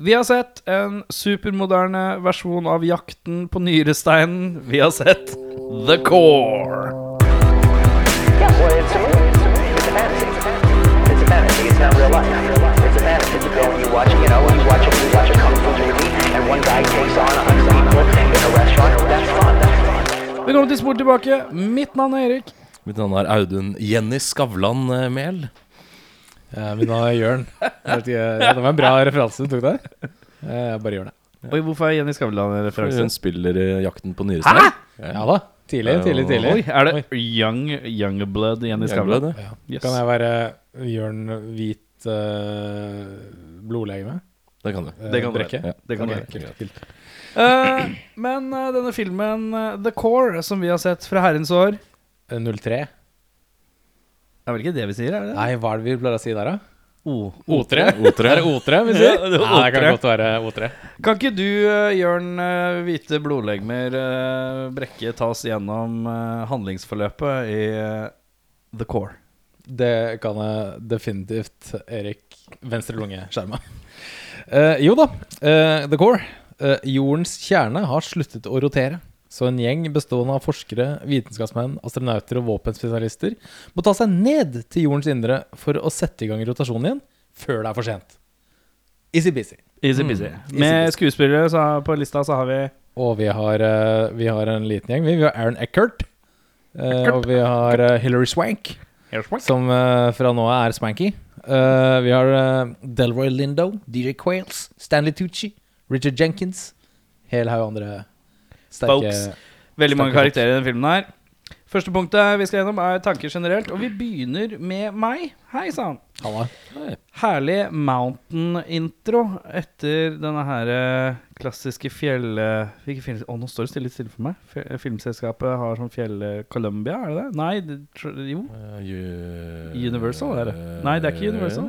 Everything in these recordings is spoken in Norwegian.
Vi har sett en supermoderne versjon av Jakten på nyresteinen. Vi har sett The Core. Velkommen til Sport tilbake. Mitt navn er Erik. Mitt navn er Audun Jenny Skavlan eh, Mehl. Ja, men da er Jørn. Ja, det var en bra referanse du tok der. Eh, Jeg bare gjør det. Oi, hvorfor er Jenny Skavlan en referanse? Hun spiller i Jakten på nyrestein. Ja da. Tidlig, tidlig, tidlig. Oi, er det Young Youngblood Jenny Skavlan? Ja. Yes. Kan jeg være Jørn Hvit uh, blodlegeme? Det kan du. Eh, Det kan du ja. Det kan du Ok, være. kult. Eh, men uh, denne filmen, uh, The Core, som vi har sett fra herrens år Eh, 03? Det er vel ikke det vi sier, er det? Nei, hva er det vi pleier å si der, da? O. O3? O3. Er det O3 vi sier? Ja, det Nei, det kan godt være O3. Kan ikke du, eh, Jørn eh, Hvite blodlegemer eh, Brekke, ta oss gjennom handlingsforløpet i The Core? Det kan jeg definitivt, Erik. Venstre lunge-skjerma. Uh, jo da, uh, The Core. Uh, jordens kjerne har sluttet å rotere. Så en gjeng bestående av forskere, vitenskapsmenn, astronauter og våpenspesialister må ta seg ned til jordens indre for å sette i gang rotasjonen igjen før det er for sent. Easy-busy. Easy-peasy. Easy Med skuespillere så på lista så har vi Og vi har, eh, vi har en liten gjeng. Vi har Aaron Eckert. Eckert. og vi har eh, Hilary Swank, som eh, fra nå er Swanky. Eh, vi har Delroy Lindo, DJ Quails, Stanley Tucci, Richard Jenkins. Hel haug andre sterke Folks. Veldig mange Sterke karakterer i denne filmen her. Første punktet vi skal gjennom, er tanker generelt. Og vi begynner med meg. Hei sann. Halla. Herlig mountain-intro etter denne her eh, klassiske fjell... Hvilke fjell... Å, nå står det stille, stille for meg. Filmselskapet har sånn fjell... Columbia, er det det? Nei, det, jo. Eh, Universal, er det? Nei, det er ikke Universal.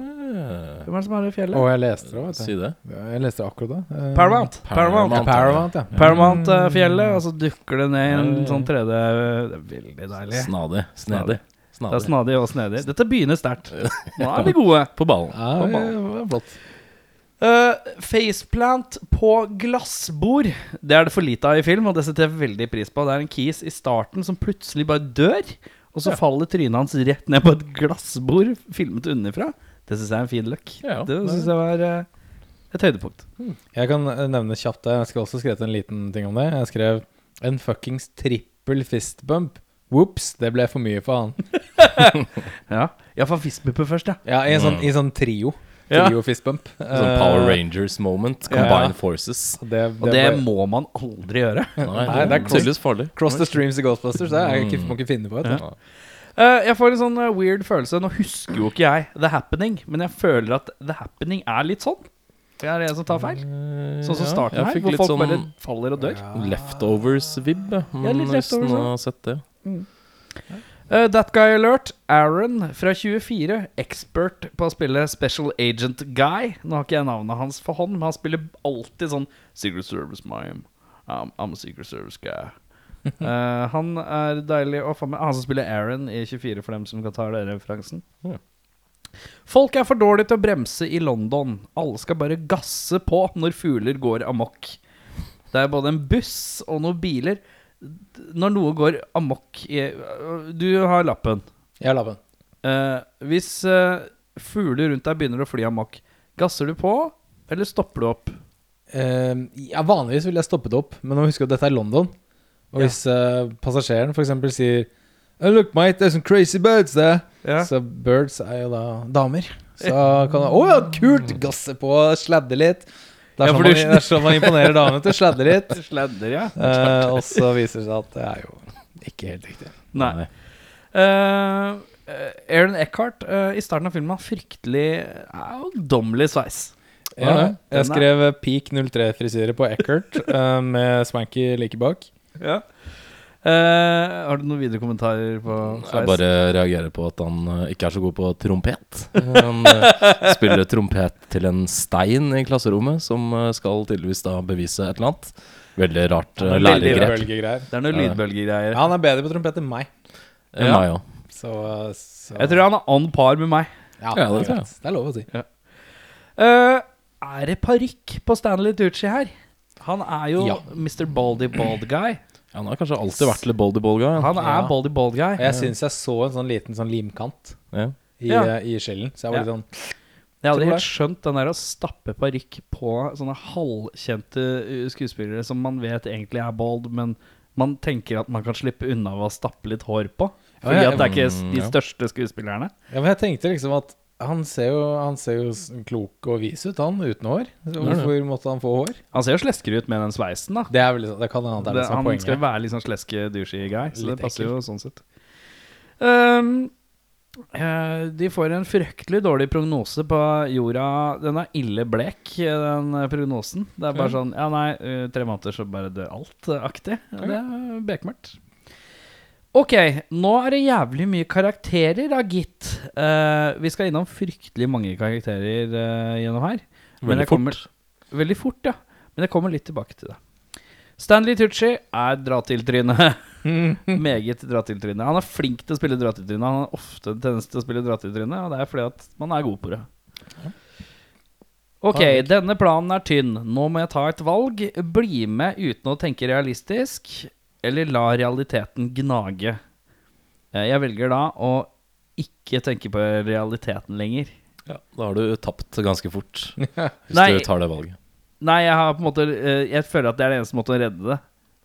Eh, Hvem er det som har det fjellet? Og jeg leste det, vet Si det. Jeg leste det akkurat da. Eh, Paramount. Paramount. Paramount, Paramount, ja. Paramount-fjellet, og så dukker det ned i en sånn 3D Det er veldig deilig. Snadig. Snedig. Det er Snadig. snadig og snedig. Dette begynner sterkt. Nå er vi gode. På ballen. Ja, det var flott. Uh, faceplant på glassbord. Det er det for lite av i film, og det setter jeg veldig pris på. Det er en kis i starten som plutselig bare dør, og så faller trynet hans rett ned på et glassbord filmet unnifra. Det syns jeg er en fin look Ja, det syns jeg var uh, et høydepunkt. Jeg kan eh, nevne kjapt det. Jeg skal også skrevet en liten ting om det. Jeg skrev en fuckings trippel fist bump. Whoops, det ble for mye for han. Ja, ja for fistbumper først, ja. Ja, i en sånn, i sånn trio. Ja. Trio fistbump. Sånn Power Eh, Rangers moment. Combine forces. Det, Og det bare... må man aldri gjøre. Nei, Nei, det det er cross- tydeligvis farlig. Cross the streams i Ghostbusters. Det er ikke, må ikke finne på. Vet du. Uh, jeg får en sånn uh, weird følelse. Nå husker jo ikke jeg The Happening, men jeg føler at The Happening er litt sånn. Det er det som tar feil. Sånn som starten jeg her, hvor folk sånn bare faller og dør. Leftovers-vib. ja. Litt leftovers, har sett det. Uh, that Guy Alert, Aaron fra 24, expert på å spille Special Agent Guy. Nå har ikke jeg navnet hans for hånd, men han spiller alltid sånn Secret Service Mime. Um, I'm a Secret Service Guy. Uh, han er deilig å få med. Han som spiller Aaron i 24, for dem som kan ta den referansen. Ja. Folk er for dårlige til å bremse i London. Alle skal bare gasse på når fugler går amok. Det er både en buss og noen biler. Når noe går amok i Du har lappen. Jeg har lappen. Eh, hvis uh, fugler rundt deg begynner å fly amok, gasser du på, eller stopper du opp? Uh, ja, vanligvis ville jeg stoppet opp, men nå husker jeg at dette er London. Og hvis uh, passasjeren f.eks. sier oh, Look, mate, there's some crazy birds there. Så birds er jo da damer. Så kan jeg Å ja, kult! Gasse på, sladde litt. Det er, sånn, man, du- det er sånn man imponerer damene til. Sladde litt. Sladder, ja. uh, og så viser det seg at det er jo ikke helt riktig. Nei. Eh, Aaron Eckhart uh, i starten av filmen har fryktelig eiendommelig sveis. Ja, jeg skrev peak 03-frisyre på Eckhart med swanky like bak. Ja. Uh, har du noen videre kommentarer på Jeg bare reagerer på at han uh, ikke er så god på trompet. Han uh, spiller trompet til en stein i klasserommet, som skal tydeligvis da bevise et eller annet. Veldig rart uh, læregrep. Det er noen lydbølgegreier. Ja, han er bedre på trompet enn meg. Eh, Meg òg. Så, så Jeg tror han er on par med meg. ja, Ja, det det, er er lov å si. Eh, Er det parykk på Stanley Tucci her? Han er jo Ja. Mr. Baldy Bald Guy. Han har kanskje alltid vært litt boldy Bald guy. Han er Ja. Baldy Bald Guy. Jeg syns jeg så en sånn liten sånn limkant Ja. i, Ja. eh, i skjellen. Så jeg var Ja. litt sånn Jeg hadde helt skjønt den der å stappe parykk på sånne halvkjente uh, skuespillere som man vet egentlig er bald, men man tenker at man kan slippe unna ved å stappe litt hår på. Fordi ja, at det er ikke mm, de største skuespillerne. Ja, men jeg tenkte liksom at han ser jo, han ser jo klok og vis ut, han, uten hår. Hvorfor måtte han få hår? Han ser jo sleskere ut med den sveisen, da. Det er vel liksom, det kan hende det er Det, som er han skal poenget. være litt sånn sleske, douchey guy, så Litt det passer ekkel. jo sånn sett. Um, eh, de får en fryktelig dårlig prognose på jorda. Den er ille blek, den eh, prognosen. Det er bare sånn Ja, nei, eh, tre måneder så bare dør alt-aktig. Det er bekmørkt. Ok, nå er det jævlig mye karakterer, da, gitt. Eh, vi skal innom fryktelig mange karakterer eh, gjennom her. Men Veldig jeg kommer- fort. Veldig fort, ja. Men jeg kommer litt tilbake til det. Stanley Tucci er dra-til-tryne. Meget dra-til-tryne. Han er flink til å spille dra-til-tryne. Han har ofte en tendens til å spille dra-til-tryne, og det er fordi at man er god på det. Ok, denne planen er tynn. Nå må jeg ta et valg. Bli med uten å tenke realistisk, eller la realiteten gnage. Eh, Jeg velger da å ikke tenke på realiteten lenger. Ja, da har du tapt ganske fort, hvis Nei. du tar det valget. Nei, jeg har på en måte eh, Jeg føler at det er det eneste måten å redde det.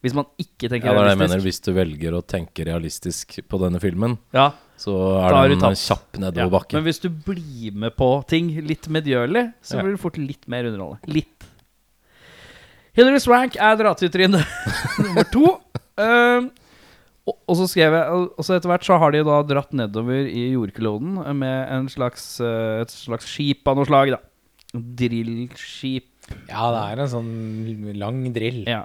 Hvis man ikke tenker Ja, det er jeg mener. realistisk. Hvis du velger å tenke realistisk på denne filmen, Ja, så er har du det en tapt. kjapp ja. nedoverbakke. Men hvis du blir med på ting litt medgjørlig, så blir det fort litt mer underholdende. Litt. Hilary Swank er dra-til-tryne nummer to. Um, og, og så skrev jeg Og så etter hvert så har de da dratt nedover i jordkloden med en slags, eh, et slags skip av noe slag, da. Drillskip. Ja, det er en sånn lang drill. Ja.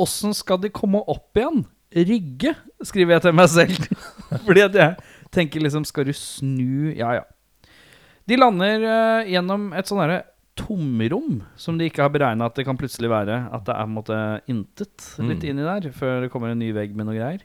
Åssen uh, skal de komme opp igjen? Rygge, skriver jeg til meg selv. Fordi at jeg tenker liksom Skal du snu Ja, ja. De lander uh, gjennom et sånn derre tomrom som de ikke har beregna at det kan plutselig være. At det er på en måte intet litt Mm. inni der før det kommer en ny vegg med noe greier.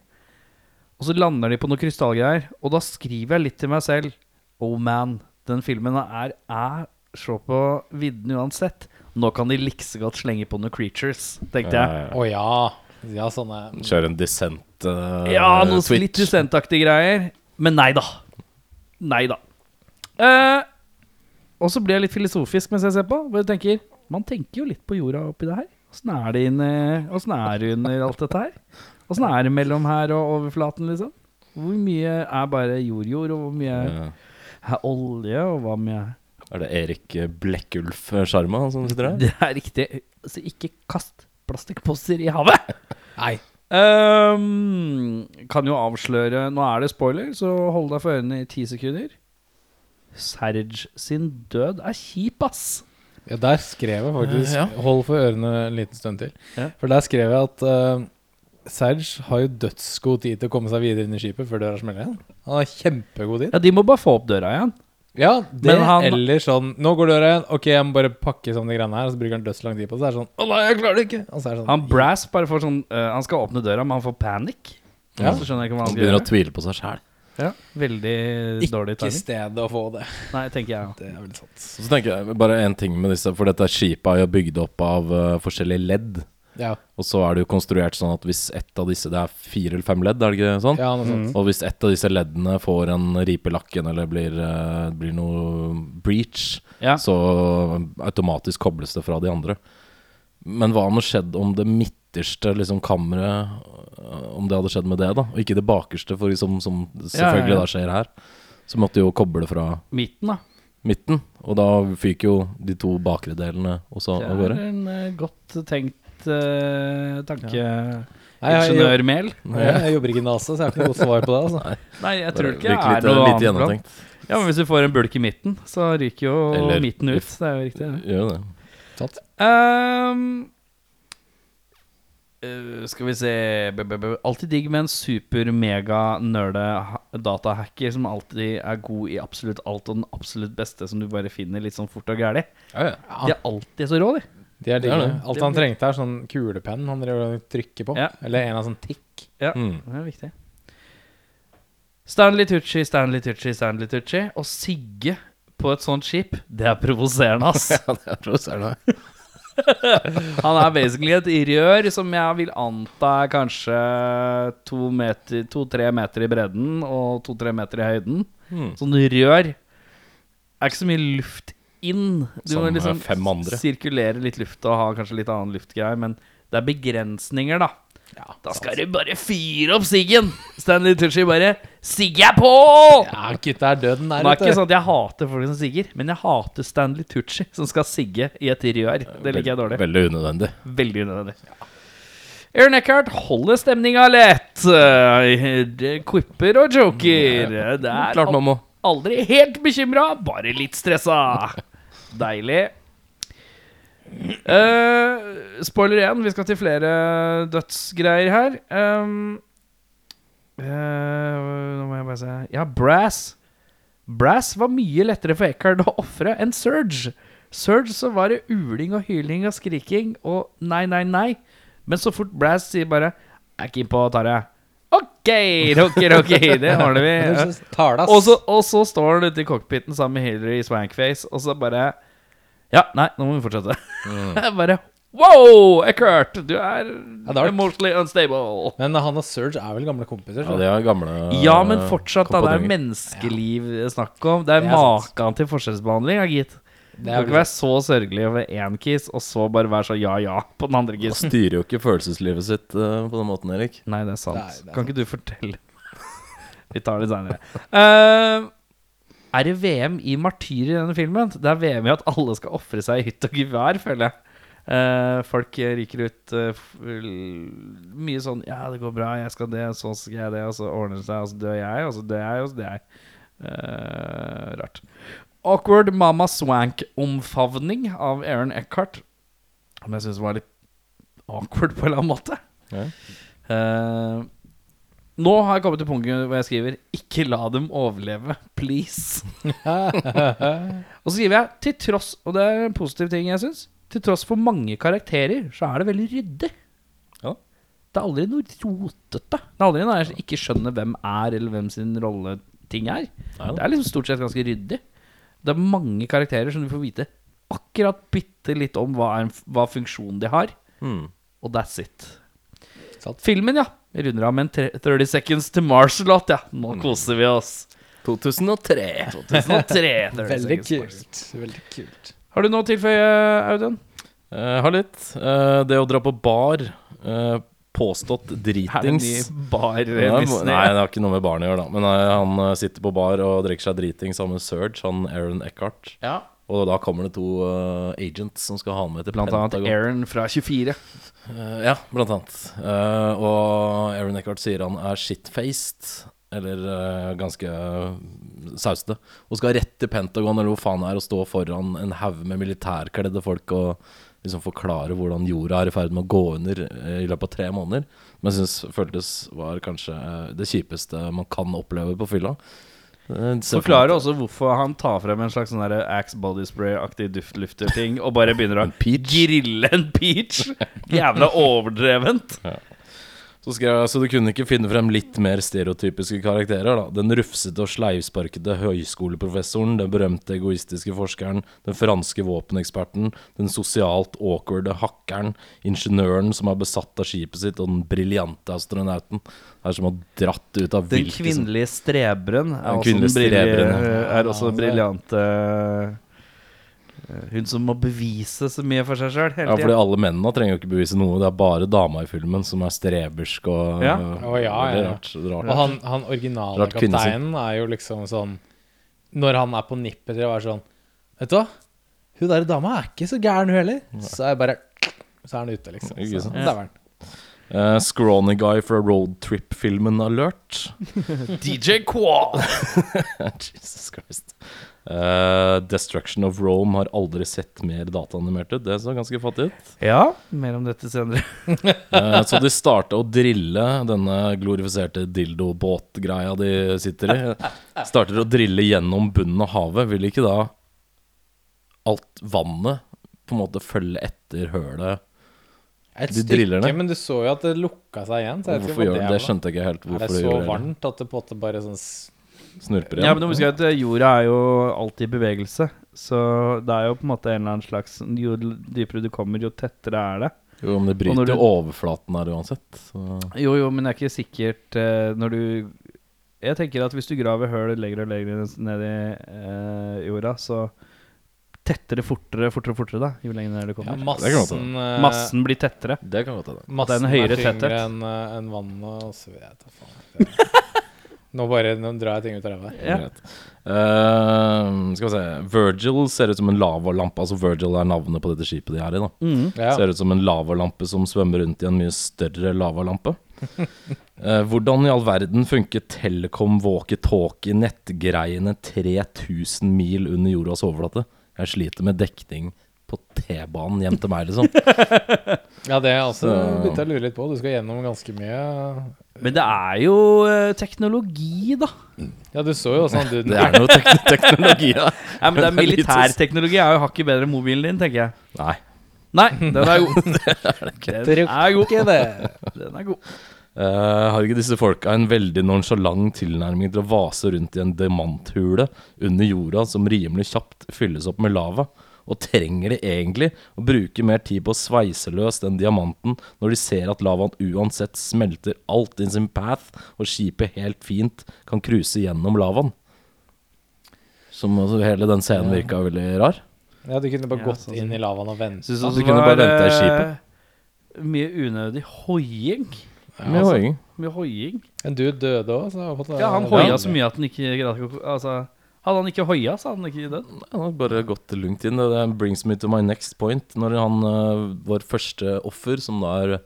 Og så lander de på noe krystallgreier, og da skriver jeg litt til meg selv Oh man, den filmen er, er Se på vidden uansett. Nå kan de likse godt slenge på noen creatures, tenkte jeg. Å ja. Ja, sånne Kjøre en dissent uh, Ja, noen litt dissentaktige greier. Men nei da. Nei da. Eh, og så blir jeg litt filosofisk mens jeg ser på. Hvor jeg tenker Man tenker jo litt på jorda oppi det her. Åssen er det inne Åssen er det under alt dette her? Åssen er det mellom her og overflaten, liksom? Hvor mye er bare jord-jord, og hvor mye er, er olje, og hva mye Er det Erik Blekkulf-sjarma som sitter der? Det er riktig. Så ikke kast plastikkposer i havet! Nei. Um, kan jo avsløre Nå er det spoiler, så hold deg for ørene i ti sekunder. Serge sin død er kjip, ass. Ja, der skrev jeg faktisk Ja. Hold for ørene en liten stund til. Ja. For der skrev jeg at uh, Serge har jo dødsgod tid til å komme seg videre inn i skipet før døra smeller igjen. Han har kjempegod tid. Ja, De må bare få opp døra igjen. Ja, det han- eller sånn Nå går døra igjen. Ok, jeg må bare pakke sånn de greiene her. Og så bruker han dødslang tid på det. Så er det sånn Å nei, jeg klarer det ikke. Og så er det sånn Han Brass bare får sånn uh, Han skal åpne døra, men han får panikk. Ja. Så skjønner jeg ikke hva han Han begynner å tvile på seg sjæl. Ja, veldig dårlig timing. Ikke sted stedet å få det. Nei, tenker jeg òg. Det er veldig sant. Så tenker jeg bare en ting med disse, for dette skipet er jo bygd opp av uh, forskjellige ledd. Ja, Og så er det jo konstruert sånn at hvis ett av disse Det er fire eller fem ledd, er det ikke sånn? ja noe sånt. Og hvis ett av disse leddene får en ripe i lakken eller blir, uh, blir noe breach, Ja. så automatisk kobles det fra de andre. Men hva hadde skjedd om det midterste liksom, kammeret øh, Om det hadde skjedd med det, da? Og ikke det bakerste, for liksom, som selvfølgelig ja. da skjer her. Så måtte jo koble fra Midten, da. midten. Og da fyker jo de to bakre delene også Det av er en uh, godt tenkt uh, tanke... Nei, jeg, jeg, Ingeniørmel. jeg, jeg jobber ikke i NASA, så jeg har ikke noe godt svar på det. Altså. Nei, jeg tror ikke det er litt, noe annet gjennomtenkt. Ja, men Hvis du får en bulk i midten, så ryker jo Eller- midten ut. Det er jo riktig. det. Gjør det. Tatt. Ehm, eh, skal vi se b -b -b Alltid digg med en super-mega-nerde-datahacker som alltid er god i absolutt alt, og den absolutt beste som du bare finner litt sånn fort og gæli. De er alltid så rå, de. De er digge. Det. Alt han trengte, er sånn kulepenn han drev og trykker på. Ja. Eller en av sånn tikk. Ja, Mm. det er viktig. Stanley Tucci, Stanley Tucci, Stanley Tucci og Sigge på et sånt skip, det er provoserende, ass. Ja, det er provoserende. Han er basically et rør som jeg vil anta er kanskje to-tre meter, to-tre meter i bredden og to-tre meter i høyden. Mm. Sånn rør er ikke så mye luft inn. Du Som, må liksom eh, andre. sirkulere litt luft og ha kanskje litt annen luftgreier, men det er begrensninger, da. Da skal du bare fyre opp siggen! Stanley Tucci bare 'Sigg er på! Ja, gutta er døden der Nå er ikke sånn at jeg hater folk som sigger, men jeg hater Stanley Tucci som skal sigge i et rør. Det liker jeg dårlig. Veldig unødvendig. Veldig unødvendig. Aaron Eckhart holder stemninga lett. Eh, Quipper og joker. Det er Klart aldri helt bekymra, bare litt stressa. Deilig. Eh, spoiler igjen, vi skal til flere dødsgreier her. Um, uh, nå må jeg bare se Ja, Brass. Brass var mye lettere for Eckhart å ofre enn Surge. Surge så var det uling og hyling og skriking og nei, nei, nei. Men så fort Brass sier bare 'Jeg er keen på å ta det'. OK, ok, ok, det ordner vi. Og så, og så står han ute i cockpiten sammen med Hillary i Swankface, og så bare Ja, nei, nå må vi fortsette. Jeg bare Wow, Eckhart, du er det mostly emotionally unstable. Men han og Serge er vel gamle kompiser? Ja, så? de er gamle Ja, men fortsatt, da. Det er menneskeliv snakk om. Det er Det er maken til forskjellsbehandling, ja, gitt. Det Du er kan ikke være så sørgelig over én kiss, og så bare være så ja, ja på den andre Han kissen. styrer jo ikke følelseslivet sitt uh, på den måten, Erik. Nei, det er sant. Nei, det er kan ikke du fortelle? Vi tar det seinere. Uh, er det VM i martyrer i denne filmen? Det er VM i at alle skal ofre seg i hytt og gevær, føler jeg. Uh, folk ryker ut uh, mye sånn Ja, det går bra, jeg skal det, så skal jeg det, og så ordner det seg, og så dør jeg, og så dør jeg, og så dør jeg. Uh, rart. Awkward Mama Swank-omfavning av Aaron Eckhart. Som jeg syns var litt awkward på en eller annen måte. Ja. Eh, nå har jeg kommet til punktet hvor jeg skriver 'Ikke la dem overleve, please'. og så skriver jeg 'til tross', og det er en positiv ting jeg syns, 'til tross for mange karakterer, så er det veldig ryddig'. Ja. Det er aldri noe rotete. Det er aldri noe jeg ikke skjønner hvem er, eller hvem sin rolle ting er. Ja. Det er liksom stort sett ganske ryddig. Det er mange karakterer som du får vite akkurat bitte litt om hva, er, hva funksjonen de har. mm. Og that's it. Sant. Filmen, ja. Vi runder av med en tre- 30 Seconds to Mars-låt, ja. Nå koser vi oss. 2003. 2003. Veldig Seconds to Mars. kult. Veldig kult. Har du noe å tilføye, Audun? Uh, har litt. Uh, det å dra på bar, uh, påstått dritings bar Ja. Nei, det har ikke noe med barn å gjøre, da. Men nei, han sitter på bar og drikker seg driting sammen med Serge, han Aaron Eckhart. Ja. Og da kommer det to uh, agents som skal ha han med til Blant annet Aaron fra 24. Eh, ja, blant annet. Eh, og Aaron Eckhart sier han er shitfaced, eller eh, ganske sausete, og skal rett til Pentagon eller hvor faen det er, og stå foran en haug med militærkledde folk og liksom forklare hvordan jorda er i ferd med å gå under i løpet av tre måneder. Men jeg syns føltes var kanskje det kjipeste man kan oppleve på fylla. Eh, Forklarer også hvorfor han tar frem en slags sånn Axe body spray-aktig duftlufter-ting og bare begynner å grille en peach. Jævla overdrevent. Så, skrev jeg, så du kunne ikke finne frem litt mer stereotypiske karakterer? da Den rufsete og sleivsparkede høyskoleprofessoren, den berømte egoistiske forskeren, den franske våpeneksperten, den sosialt awkwarde hackeren, ingeniøren som er besatt av skipet sitt, og den briljante astronauten. Er som har dratt ut av Den hvilket som- kvinnelige streberen er, Den også, den kvinnelige brilli- streberen, ja. er også Ja, briljante Hun som må bevise så mye for seg sjøl hele Ja, fordi alle mennene trenger jo ikke bevise noe. Det er bare dama i filmen som er strebersk og Ja. Å, ja, veldig ja. rart. rart. Og han, han originale kapteinen er jo liksom sånn Når han er på nippet til å være sånn Vet du hva? Hun der dama er ikke så gæren, hun heller. Så er jeg bare Så er han ute, liksom. Så, der var han. Eh, Scrawny guy fra roadtrip-filmen Alert. DJ Qual! Jesus Christ. Eh, Destruction of Rome har aldri sett mer dataanimert ut. Det så ganske fattig ut. Ja, mer om dette senere. uh, så de starta å drille denne glorifiserte dildobåtgreia de sitter i. Starter å drille gjennom bunnen av havet. Vil ikke da alt vannet på en måte følge etter hølet? Et De driller stykke, ned. men du så jo at det lukka seg igjen. Så jeg Hvorfor gjør det? det? skjønte jeg ikke helt Er hvorfor det de så gjorde det. varmt at det på en måte bare sånn s- igjen. Ja, men du må huske at eh, jorda er jo alltid i bevegelse. Så det er jo på en måte en eller annen slags Jo dypere du kommer, jo tettere er det. Jo, men det bryter du- jo overflaten her uansett. Så. Jo, jo, men det er ikke sikkert uh, når du Jeg tenker at hvis du graver høl lenger og lenger ned i uh, jorda, så tettere, fortere, fortere, fortere, da, jo lenger ned du Ja, kommer. det kan godt massen Massen blir tettere. Det kan godt hende. det er en Massen høyere er tyngre enn en vannet, og så vet jeg faen. Nå bare nå drar jeg ting ut av ræva. Ja. Eh, skal vi se Virgil ser ut som en lavalampe. Altså Virgil er navnet på dette skipet de er i. da Mm. Ja. Ser ut som en lavalampe som svømmer rundt i en mye større lavalampe. uh, hvordan i all verden funker Telekom walkietalkie nettgreiene 3000 mil under jordas overflate? Jeg sliter med dekning på T-banen hjem til meg, liksom. Ja, det er altså Så- begynte jeg å lure litt på. Du skal gjennom ganske mye Men det er jo eh, teknologi, da. Ja, du så jo sånn duden. Det er noe tek teknologi da Ja, men det er militærteknologi, jeg Militærteknologi er jo hakket bedre enn mobilen din, tenker jeg. Nei. Nei, den er god. Den er god. ikke det. Den er god. Eh, har ikke disse folka en veldig nonsjalant tilnærming til å vase rundt i en diamanthule under jorda som rimelig kjapt fylles opp med lava? Og trenger de egentlig å bruke mer tid på å sveise løs den diamanten når de ser at lavaen uansett smelter alt in sin path, og skipet helt fint kan cruise gjennom lavaen? Som altså, hele den scenen virka veldig rar. Ja, du kunne bare Ja, gått sånn inn i lavaen og vente. Syns du kunne bare vente i skipet. Mye unødig hoiing. Ja, mye altså, hoiing. Mye hoiing. En dude døde òg, Ja, han hoia så mye at han ikke greide å Altså, hadde han ikke hoia, så hadde han ikke dødd. Han har bare gått lungt inn. Det brings me to my next point. Når han, eh, vår første offer, som da er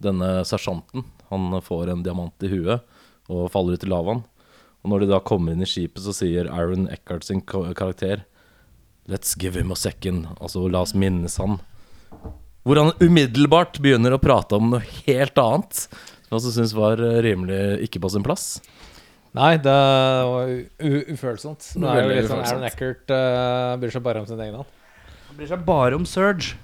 denne sersjanten, han får en diamant i huet og faller ut i lavaen. Og når de da kommer inn i skipet, så sier Aaron Eckhart sin karakter Let's give him a second. Altså, la oss minnes han. Hvor han umiddelbart begynner å prate om noe helt annet. Som jeg også syns var eh, rimelig ikke på sin plass. Nei, det var ufølsomt. Det er jo litt sånn. Aaron Eckert uh, bryr seg bare om sin egen hånd. Han bryr seg bare om Surge.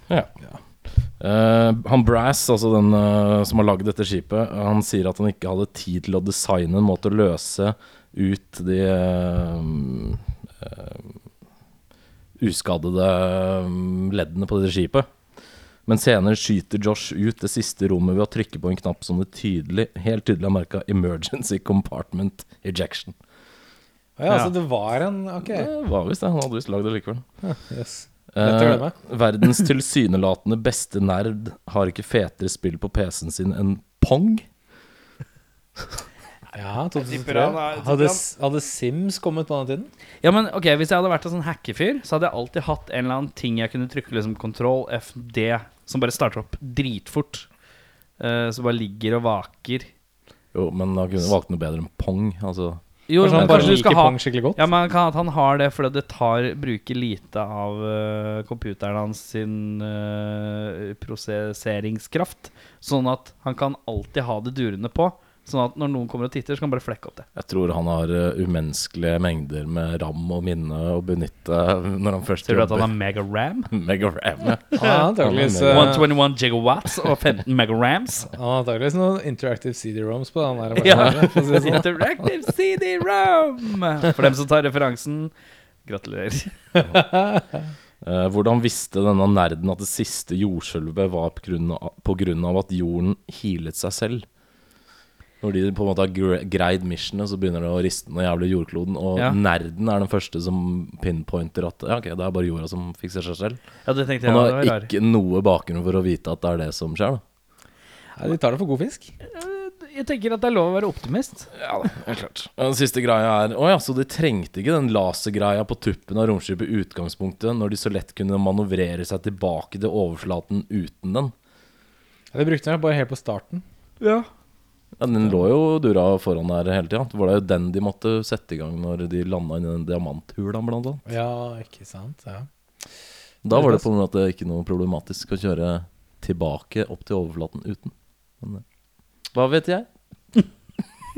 Eh, han Brass, altså den uh, som har lagd dette skipet, han sier at han ikke hadde tid til å designe en måte å løse ut de uh, uskadede leddene på dette skipet. Men senere skyter Josh ut det siste rommet ved å trykke på en knapp som det tydelig, helt tydelig har merka 'Emergency Compartment Ejection'. Ja, Ja. så det var en Ok. Det var visst det. Han hadde visst lagd det likevel. Yes. Å glemme. Eh, verdens tilsynelatende beste nerd har ikke fetere spill på PC-en sin enn Pong. Ja, 2003. han er- jeg tipper Hadde, hadde Sims kommet på den tiden? Ja, men ok, Hvis jeg hadde vært en sånn hackefyr, så hadde jeg alltid hatt en eller annen ting jeg kunne trykke liksom kontroll, FD, som bare starter opp dritfort. Uh, som bare ligger og vaker. Jo, men han kunne valgt noe bedre enn Pong. Altså, Jo, Kanskje men han bare du liker Pong skikkelig godt? Ja, men kan, at han har det fordi det tar bruker lite av uh, computeren hans sin uh, prosesseringskraft. Sånn at han kan alltid ha det durende på. Sånn at når noen kommer og titter, så kan han bare flekke opp det. jeg tror han har uh, umenneskelige mengder med ram og minne å benytte når han først Ser du at han har mega-ram? Mega-ram, ja. ah, antakeligvis, eh, 121 gigawatts og 15 mega-rams. han har antakeligvis noen interactive CD-roms på den der. Ja. sånn. Interactive CD-ROM! For dem som tar referansen, gratulerer. Eh, hvordan visste denne nerden at det siste jordskjelvet var av at jorden healet seg selv? Når de på en måte har greid missionet, så begynner det å riste noe jævlig jordkloden. Og Ja. nerden er den første som pinpointer at ja, ok, det er bare jorda som fikser seg selv. Ja, det tenkte jeg Han var har rar. ikke noe bakgrunn for å vite at det er det som skjer. da Nei, de tar det for god fisk. Jeg tenker at det er lov å være optimist. Ja, det er klart. Den siste greia er Å ja, så de trengte ikke den lasergreia på tuppen av romskipet i utgangspunktet, når de så lett kunne manøvrere seg tilbake til overflaten uten den. Ja, de brukte den bare helt på starten. Ja. Ja, Den lå jo dura foran der hele tida. Det var det jo den de måtte sette i gang når de landa i den diamanthula, blant annet. Ja, ikke sant? Ja. Da var det på en måte ikke noe problematisk å kjøre tilbake opp til overflaten uten. Men, eh, hva vet jeg?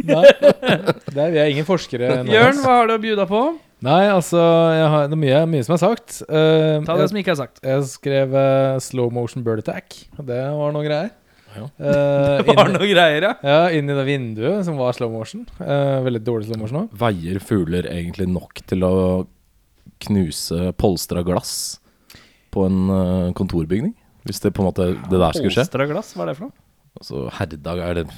Nei, er, vi er ingen forskere. nå. Jørn, hva har du å bjuda på? Nei, altså jeg har, Det er mye, mye som er sagt. Uh, Ta det jeg, som ikke er sagt. jeg skrev uh, slow motion bird attack. og Det var noe greier. Ja. Eh, Det var noe greier, ja. ja, inn i det vinduet som var slow motion. Uh, veldig dårlig slow motion òg. Veier fugler egentlig nok til å knuse polstra glass på en uh, kontorbygning? Hvis det på en måte det der skulle skje? Polstra glass, hva er det for noe? Altså, herredag er det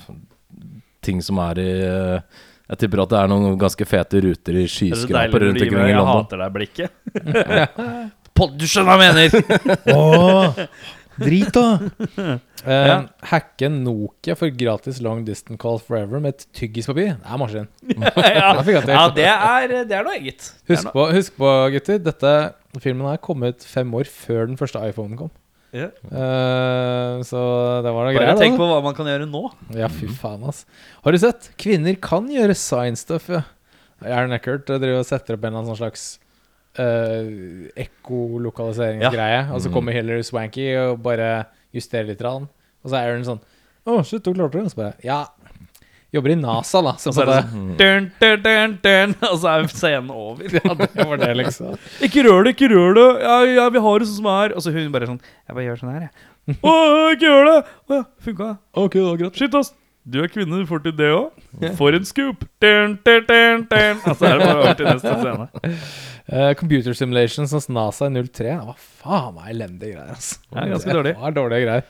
ting som er i Jeg tipper at det er noen ganske fete ruter i Er det skyskraper rundt du omkring i London. Jeg hater deg-blikket. Du skjønner hva jeg mener! Åh, drit da! Eh, Ja. Hacke Nokia for gratis long distance call forever med et tyggispapir. Det er maskin. ja, ja det, er, det er noe eget. Husk noe- på, husk på, gutter. Dette filmen her kom ut fem år før den første iPhonen kom. Yeah. Uh, så det var noe Bare tenk da. på hva man kan gjøre nå. Ja, fy faen, ass. Har du sett? Kvinner kan gjøre science stuff, ja. Aaron Eckert driver og setter opp en eller annen slags uh, ekkolokaliseringsgreie. Og så kommer Hillary Swanky og bare justerer litt. Rann. Og så er Aaron sånn Å, shit, du klarte det. Og så bare Ja. Jobber i NASA, da. Så så det, sånn dun, dun, dun, dun, Og så er scenen over. ja, det var det, liksom. Ikke rør det, ikke rør det. Ja, ja, vi har det sånn som det er. Og så hun bare sånn Jeg bare gjør sånn her, jeg. Å, ikke gjør det! Å ja, funka. Ok, da, greit. Shit, ass. Du er kvinne, du får til det òg. For en scoop! Dun, dun, dun. Og er det bare over til neste scene. Uh, computer Simulations hos NASA i 03. Hva faen meg elendige greier. Altså. Er ganske dårlig. Det var dårlige greier.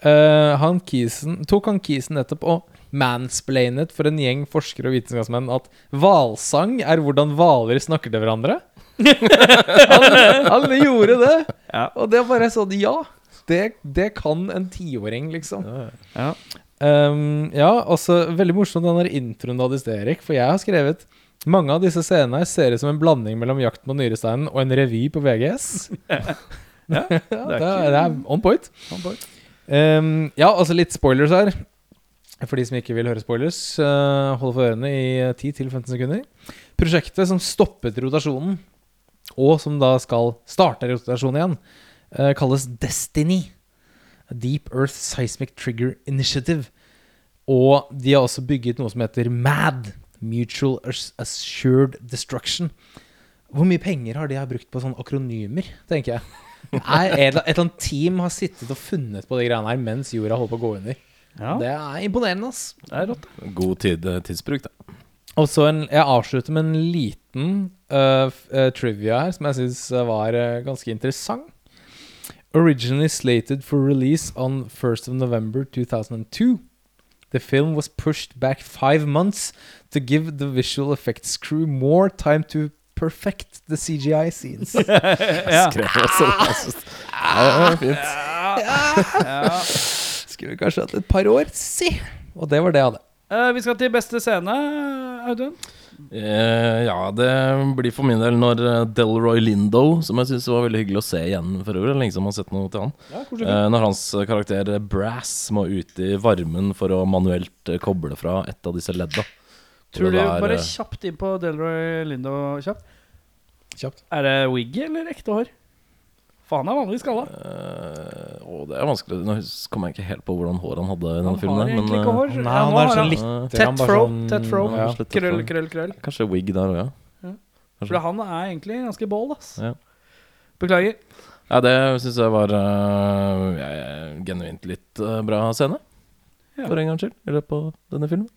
Uh, han Kisen, tok han Kisen nettopp og mansplainet for en gjeng forskere og vitenskapsmenn at hvalsang er hvordan hvaler snakker til hverandre? han, han gjorde det! Ja. Og det bare sånn Ja, det, det kan en tiåring, liksom. Ja. Um, ja, også veldig morsomt den der introen du hadde i sted, Erik. For jeg har skrevet mange av disse scenene ser ut som en blanding mellom 'Jakten på nyresteinen' og en revy på VGS. Ja, det, er, det er on point. On point. Um, ja, altså litt spoilers her. For de som ikke vil høre spoilers, uh, hold for ørene i 10-15 sekunder. Prosjektet som stoppet rotasjonen, og som da skal starte rotasjonen igjen, uh, kalles Destiny. Deep Earth Seismic Trigger Initiative. Og de har også bygget noe som heter MAD. Mutual Assured Destruction. Hvor mye penger har de brukt på sånne akronymer, tenker jeg. Er et, eller annet team har sittet og funnet på de greiene her mens jorda holder på å gå under. Ja, Det er imponerende, ass. det er rått. God tid, eh, tidsbruk, da. Og så en, Jeg avslutter med en liten uh, trivia her, som jeg syns var uh, ganske interessant. Originally slated for release on 1st of November 2002, the film was pushed back five months to give the visual effects crew more time to perfect the CGI scenes. Ja. Skrev også det. Ja, ja, fint. Ja. Skulle vi kanskje hatt et par år, si. Og det var det jeg hadde. Uh, vi skal til beste scene, Audun. Eh, ja, det blir for min del når eh, Delroy Lindo, som jeg syns var veldig hyggelig å se igjen for øvrig, lenge siden man har sett noe til han, eh, når hans karakter Brass må ut i varmen for å manuelt koble fra et av disse ledda. Tror du er, Bare kjapt inn på Delroy Lindo kjapt. Kjapt. Er det wiggy eller ekte hår? Faen, han er vanligvis skalla. Uh, å, det er vanskelig. Nå kommer jeg ikke helt på hvordan hår han hadde i denne filmen. har der, egentlig men, ikke eh, hår. Nei, Ja, han er sånn litt Tett fro, tett fro. Ja, krøll, Krøll, krøll, krøll. Kanskje wig der òg, ja. For han er egentlig ganske bold, ass. Ja. Beklager. Ja, det syns jeg var uh, genuint litt uh, bra scene. Ja. For en gangs skyld, i løpet av denne filmen.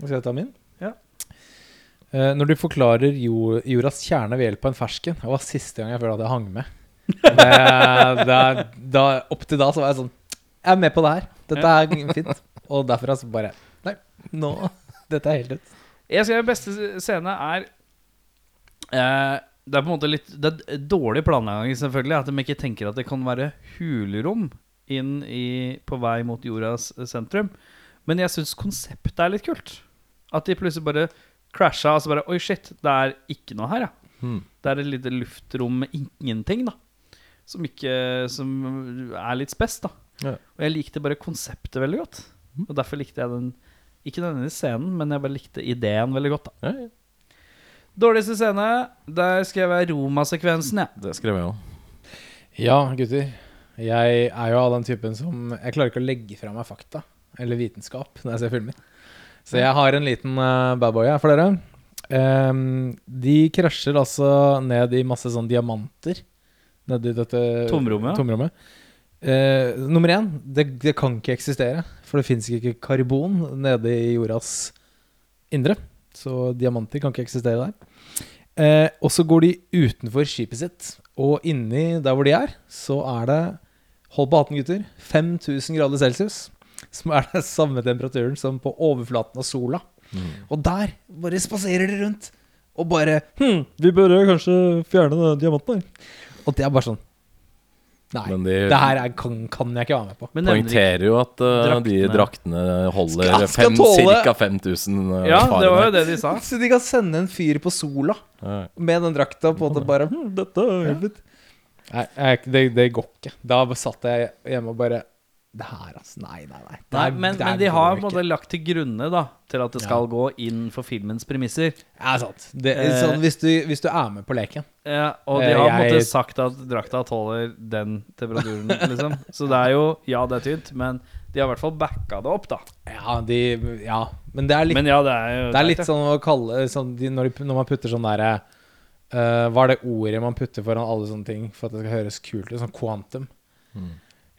Skal jeg ta min? Ja. Eh, når du forklarer jord, jordas kjerne ved hjelp av en fersken Det var siste gang jeg følte at jeg hang med. Det, det, da, opp til da så var jeg sånn Jeg er med på det her. Dette er fint. Og derfra så bare Nei, nå Dette er helt ut. Jeg skrev beste scene er eh, Det er på en måte litt Det er dårlig planlegging, selvfølgelig. At de ikke tenker at det kan være hulrom inn i, på vei mot jordas sentrum. Men jeg syns konseptet er litt kult. At de plutselig bare crasha. så bare Oi, shit, det er ikke noe her, ja. Hmm. Det er et lite luftrom med ingenting, da. Som ikke Som er litt spes, da. Ja. Og jeg likte bare konseptet veldig godt. Og derfor likte jeg den Ikke denne scenen, men jeg bare likte ideen veldig godt. da Ja, ja. Dårligste scene, der skrev jeg Roma-sekvensen, jeg. Det skrev jeg òg. Ja, gutter. Jeg er jo av den typen som Jeg klarer ikke å legge fra meg fakta eller vitenskap når jeg ser filmer. Så jeg har en liten uh, badboy her for dere. Um, de krasjer altså ned i masse sånn diamanter nedi dette Tomrommet, tomrommet. Eh, nummer én, det, det kan ikke eksistere. For det fins ikke karbon nede i jordas indre. Så diamanter kan ikke eksistere der. Eh, og så går de utenfor skipet sitt, og inni der hvor de er, så er det Hold på hatten, gutter. 5000 grader celsius. Som er den samme temperaturen som på overflaten av sola. Og der bare spaserer de rundt. Og bare hm, Vi bør kanskje fjerne den diamanten her. Og det er bare sånn Nei, de- det her er, kan, kan jeg ikke være med på. Men Poengterer jo at uh, de Draktene. draktene holder ca. 5000 uh, Ja, det var jo det de sa. Så de kan sende en fyr på sola Nei. med den drakta på måte bare hm, Dette er ja. Nei, jeg, det, det går ikke. Da satt jeg hjemme og bare Det her, altså. Nei, nei, nei. Det Nei, er- men, det men de har på måte lagt til grunne da til at det skal gå inn for filmens premisser. Ja, sant. Det, er Eh, sånn, hvis, du, hvis du er med på leken. Ja, og de Eh, har på en måte sagt at drakta tåler den temperaturen, liksom. Så det er jo Ja, det er tynt, men de har i hvert fall backa det opp, da. Ja, de, ja. men det er litt ja, det er jo Det er litt sånn å kalle sånn, de, når, de, når man putter sånn derre uh, Hva er det ordet man putter foran alle sånne ting for at det skal høres kult ut? Sånn quantum.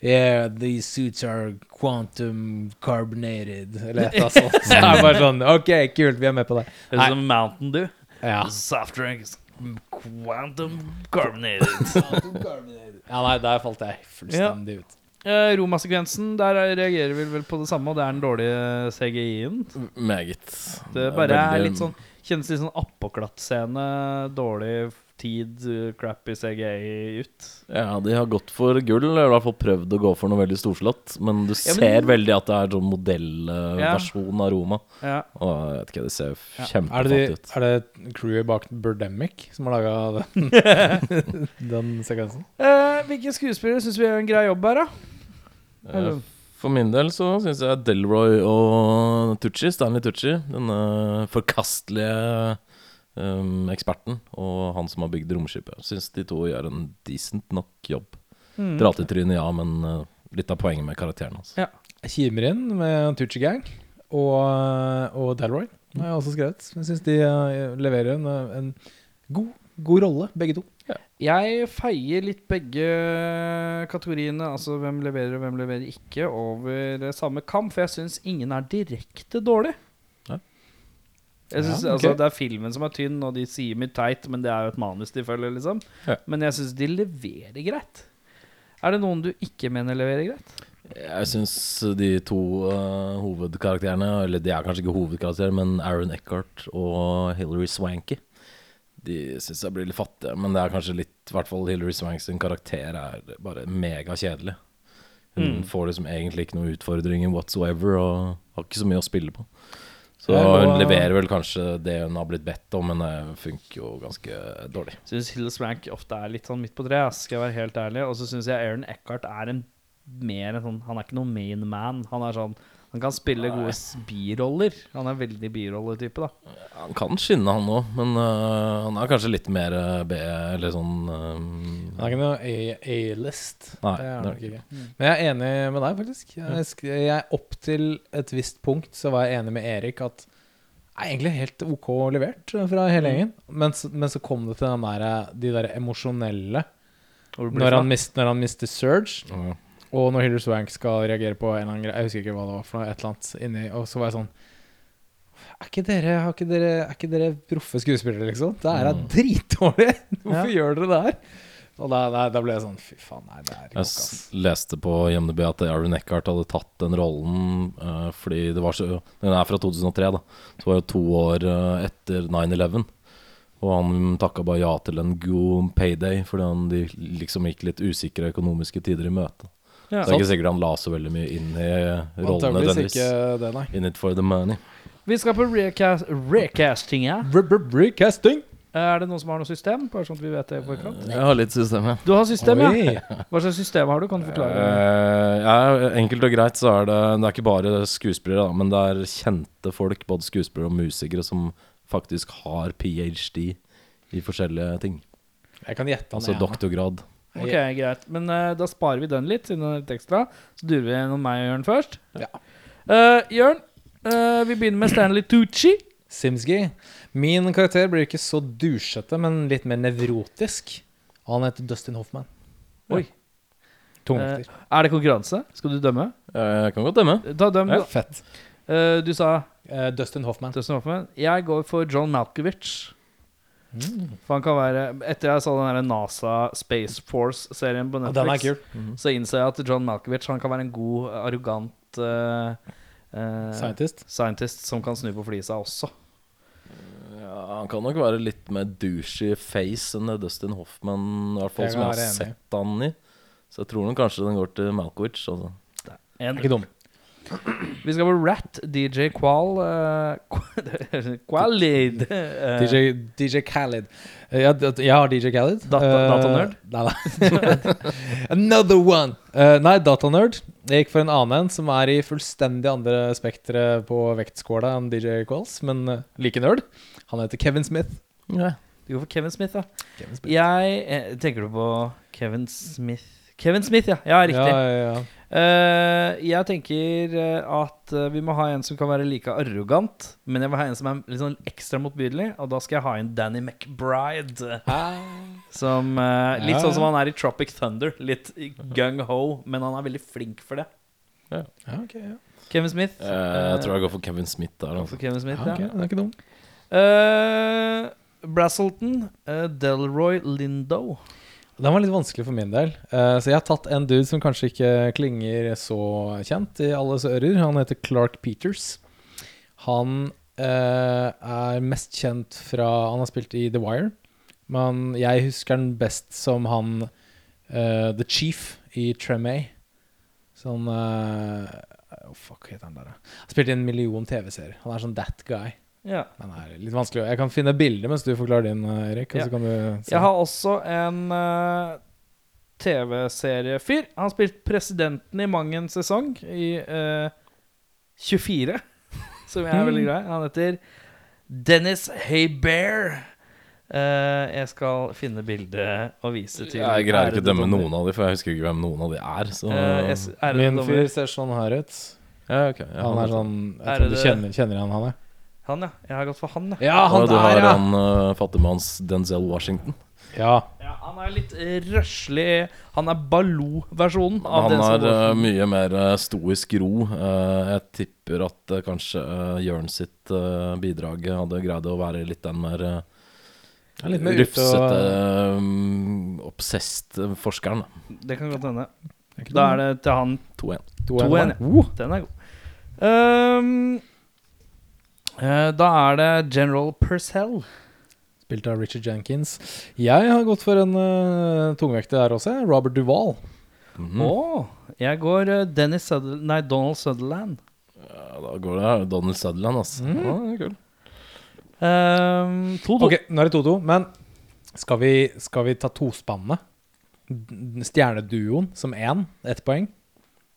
Yeah, these suits are quantum carbonated Eller et eller annet sånt. Så er bare sånn OK, kult, vi er med på det. Det er som Mountain Dew. Ja, Soft drinks. Quantum carbonated. ja nei, der falt jeg fullstendig ut. Eh, Roma-sekvensen, der reagerer vi vel på det samme, og det er den dårlige CGI-en. Meget. Det bare er litt sånn Kjennes litt sånn appåklatt-scene. Dårlig tid, uh, crappy CGI ut. Ja, de har gått for gull, eller i hvert fall prøvd å gå for noe veldig storslått. Men du Ja, men- ser veldig at det er sånn modellversjon av Roma. Ja. Og jeg vet ikke, det ser Er kjempefattig ut. er det crewet bak Birdemic som har laga den, den sekvensen? Eh, hvilke skuespillere syns vi gjør en grei jobb her, da? Eh, For min del så syns jeg Delroy og Tucci, Stanley Tucci, denne forkastelige um, eksperten, og han som har bygd romskipet, syns de to gjør en decent nok jobb. Mm. Trynet, ja, men uh, litt av poenget med karakteren hans. Ja. Jeg kimer inn med Tucci Gang og, og Dalroy. Har jeg også skrevet. Jeg syns de uh, leverer en, en god, god rolle, begge to. Jeg feier litt begge kategoriene, altså hvem leverer og hvem leverer ikke, over eh, samme kamp. for jeg syns ingen er direkte dårlig. Synes, Ja, okay. altså, Det er filmen som er tynn, og de sier mye teit, men det er jo et manus de følger, liksom. Ja. Men jeg syns de leverer greit. Er det noen du ikke mener leverer greit? Jeg syns de to uh, hovedkarakterene, eller de er kanskje ikke hovedkarakterer, men Aaron Eckhart og Hilary Swanky, de syns jeg blir litt fattige. Men det er kanskje litt I hvert fall Hilary Swank sin karakter er bare megakjedelig. Hun Mm. får liksom egentlig ikke noen utfordringer whatsoever og har ikke så mye å spille på. Så hun og- leverer vel kanskje det hun har blitt bedt om, men det funker jo ganske dårlig. Syns Hills Rank ofte er litt sånn midt på treet, skal jeg være helt ærlig. Og så syns jeg Aaron Eckhart er en mer en sånn Han er ikke noen main man. Han er sånn Han kan spille gode biroller. Han er veldig birolletype, da. Han kan skinne, han òg, men øh, han er kanskje litt mer øh, B, eller sånn øh, Han er ikke noe A- A-list. Nei, det er er nok ikke. Men jeg er enig med deg, faktisk. Jeg, sk- jeg Opp til et visst punkt så var jeg enig med Erik at det er egentlig helt OK levert fra hele gjengen. Men, så- men så kom det til den der, de der emosjonelle Hvor du blir når han, mist, når han mister Surge, øh, og når Hilary Swank skal reagere på en eller annen greie Jeg husker ikke hva det var for noe, et eller annet inni Og så var jeg sånn Er ikke dere, har ikke dere, er ikke dere proffe skuespillere, liksom? Det her er Mm. dritdårlig! Hvorfor Ja. gjør dere det her? Og da, da, da ble jeg sånn Fy faen, nei, det er ikke Jeg nok, ass. leste på IMDb at Aaron Eckhart hadde tatt den rollen uh, fordi det var så Den er fra 2003, da. Så var det to år uh, etter 9-11. Og han takka bare ja til en god payday fordi han de liksom gikk litt usikre økonomiske tider i møte. Ja. Så det er ikke sikkert han la så veldig mye inn i rollen Antakeligvis nødvendigvis. In it for the money. Vi skal på recast, recastinga. Recasting! Er det noen som har noe system? Bare sånn at vi vet det. Jeg har litt system, ja. Du har system, ja. Hva slags system har du? Kan du forklare? Uh, ja, enkelt og greit så er det Det er ikke bare skuespillere, da, men det er kjente folk, både skuespillere og musikere, som faktisk har ph.d. i forskjellige ting. Jeg kan gjette Altså doktorgrad. Ok, greit. Men uh, da sparer vi den litt, siden det er litt ekstra. Så durer vi gjennom meg og Jørn først. Ja. Uh, Jørn, uh, vi begynner med Stanley Tucci. Simsky. Min karakter blir ikke så dusjete, men litt mer nevrotisk. Han heter Dustin Hoffman. Oi. Tungvekter. Er det konkurranse? Skal du dømme? Jeg kan godt dømme. Ta døm, Ja, da. fett. Eh, du sa Dustin Hoffman. Dustin Hoffman. Jeg går for John Malkovich. Mm. For han kan være Etter jeg så den der NASA Space Force-serien på Netflix, er kul. så innser jeg at John Malkovich Han kan være en god, arrogant uh, uh, Scientist. scientist som kan snu på flisa også. Ja, han kan nok være litt mer douchey face enn det Dustin Hoffman, i hvert fall Jeg som jeg har sett han i. Så jeg tror nok kanskje den går til Malkovich. Altså. En, Ikke dum. Vi skal på Rat, DJ Qual uh, Qualid. Uh, DJ, DJ Khaled. Uh, jeg, jeg har DJ Khaled. Data- Eh, datanerd? Nei, nei. Another one! Eh, nei, datanerd. Jeg gikk for en annen en som er i fullstendig andre spektre på vektskåla enn DJ Quals, men eh, like nerd. Han heter Kevin Smith. Ja. Du går for Kevin Smith, da. Kevin Smith. Jeg eh, Tenker du på Kevin Smith? Kevin Smith, ja. Ja, riktig. Ja, ja, ja. Uh, jeg tenker eh, at eh, vi må ha en som kan være like arrogant, men jeg vil ha en som er litt sånn ekstra motbydelig, og da skal jeg ha inn Danny McBride. Som uh, Litt Ja, sånn som han er i Tropic Thunder. Litt gung-ho, men han er veldig flink for det. Ja, ok, ja. Kevin Smith. Uh, Jeg tror jeg går for Kevin Smith der. Altså. Kevin Smith, Ja, okay. ja. den er ikke dum. Eh, Brazelton. eh, Delroy Lindo. Den var litt vanskelig for min del. Uh, så jeg har tatt en dude som kanskje ikke klinger så kjent i alles ører. Han heter Clark Peters. Han uh, er mest kjent fra Han har spilt i The Wire. Men jeg husker han best som han uh, The Chief i Tremay. Sånn oh, Fuck, heter han der, da? Han spilte i en million TV-serier. Han er sånn that guy. Ja. det er litt vanskelig. Jeg kan finne bilder mens du forklarer din, eh, Erik. Ja. så kan du se. Jeg har også en uh, TV-seriefyr. Han har spilt presidenten i mang en sesong, i uh, 24, som jeg er veldig glad i. Han heter Dennis Haybear. Uh, jeg skal finne bildet og vise til Jeg greier ikke å dømme noen av dem, for jeg husker ikke hvem noen av de er. Så Eh, Min fyr ser sånn her ut. ja, okay. ja, Han er sånn Jeg Er tror du kjenner, kjenner igjen han, er. Han, ja. Jeg har gått for han, ja. Ja, Ja, han du har der, ja! han uh, fattigmanns Denzel Washington. ja. ja. Han er litt eh, røslig. Han er Baloo-versjonen av Han den som er går uh, mye mer uh, stoisk ro. Uh, jeg tipper at uh, kanskje uh, Jørn sitt uh, bidrag hadde greid å være litt den mer uh, er litt mer rufsete, og um, obsessed forskeren. Det kan godt hende. Da er det til han 2-1. 2-1. Uh, Den er god. Ehm, eh, da er det General Purcell. Spilt av Richard Jenkins. Jeg har gått for en uh, tungvekter der også. Robert Duvall. -hmm. oh, jeg går uh, Dennis Sutherland Nei, Donald Sutherland. Ja, da går det Donald Sutherland, altså. Mm. Ja, det er kul. Um, to -to. Ok, nå er det 2-2, men skal vi, skal vi ta tospannet? Stjerneduoen som én, ett poeng?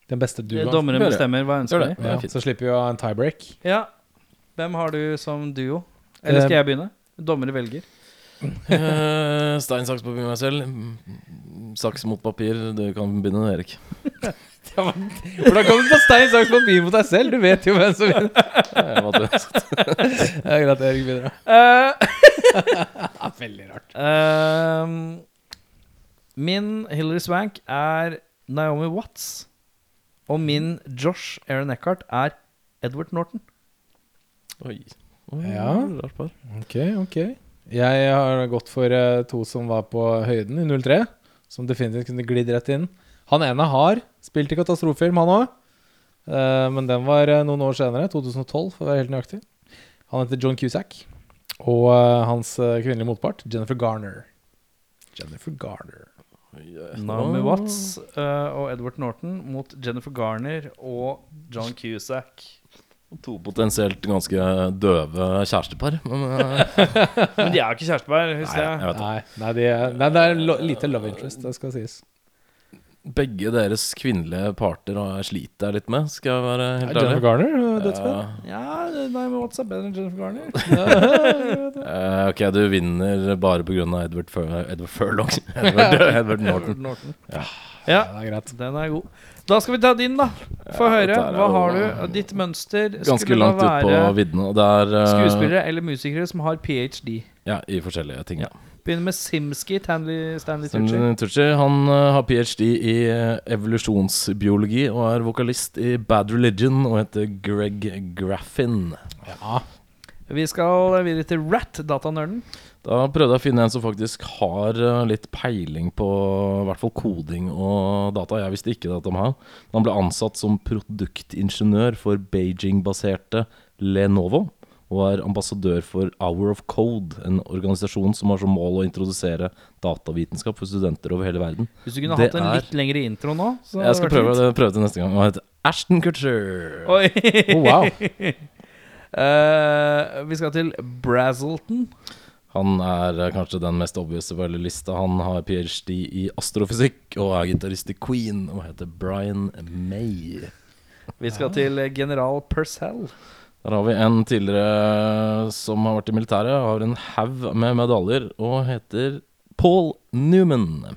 Den beste duoen. Dommeren bestemmer hva ønsker de. Ja, Ja, så slipper vi å ha en tiebreak. Ja. Hvem har du som duo? Eller skal jeg begynne? Dommere velger. Eh, Stein, saks, papir, meg selv. Saks mot papir. Du kan begynne, Erik. Hvordan kom du på stein, saks, papir mot deg selv? Du vet jo hvem som vinner. Det er greit, Erik begynner. Uh, Veldig rart. Uh, min Hilary Swank er Naomi Watts. Og min Josh Aaron Eckhart er Edward Norton. Oi. Oi, Ja. rart par. Ok, ok. Jeg har gått for eh, to som var på høyden i 03, som definitivt kunne glidd rett inn. Han ene har spilt i katastrofefilm, han òg. men den var eh, noen år senere, 2012 for å være helt nøyaktig. Han heter John Cusack. Og eh, hans eh, kvinnelige motpart, Jennifer Garner. Jennifer Garner. Naomi Watts eh, og Edward Norton mot Jennifer Garner og John Cusack. To potensielt ganske døve kjærestepar. Men eh, Men de er jo ikke kjærestepar, Nei, jeg. vet det. Nei, nei, de er, nei, det er lo lite love interest, det skal sies. Begge deres kvinnelige parter sliter jeg litt med, skal jeg være helt Jennifer. Garner, eh, dødsfett. Ja, Naomi Watts er bedre enn Jennifer Garner. Eh, ok, du vinner bare pga. Edward, Fur Edward Furlong. Edward, Edward Norton. Norton. Ja. Ja, det er greit. den er god. Da skal vi ta din, da. Få høre. Hva har du? Ditt mønster Ganske skulle langt ut på viddene. er eh, skuespillere eller musikere som har ph.d. Ja, i forskjellige ting. Ja. Begynner med Simski, Stanley, Stanley Tucci. Tucci han uh, har ph.d. i eh, evolusjonsbiologi og er vokalist i Bad Religion og heter Greg Graffin. Ja. Vi skal videre til Rat, datanerden. Da prøvde jeg å finne en som faktisk har eh, litt peiling på i hvert fall koding og data. Jeg visste ikke dette om han. Han ble ansatt som produktingeniør for Beijing-baserte Lenovo. Og er ambassadør for Hour of Code, en organisasjon som har som mål å introdusere datavitenskap for studenter over hele verden. Hvis du kunne Det hatt en er- litt lengre intro nå så Jeg skal prøve det, prøve det neste gang. Han heter Ashton Kutcher. Oi. Oh, wow. uh, vi skal til Brazelton. Han er eh, kanskje den mest obvious på hele lista. Han har ph.d. i astrofysikk og er gitarist i Queen og heter Brian May. Vi skal til eh, general Purcell. Der har vi en tidligere som har vært i militæret, har en haug med medaljer og heter Paul Newman.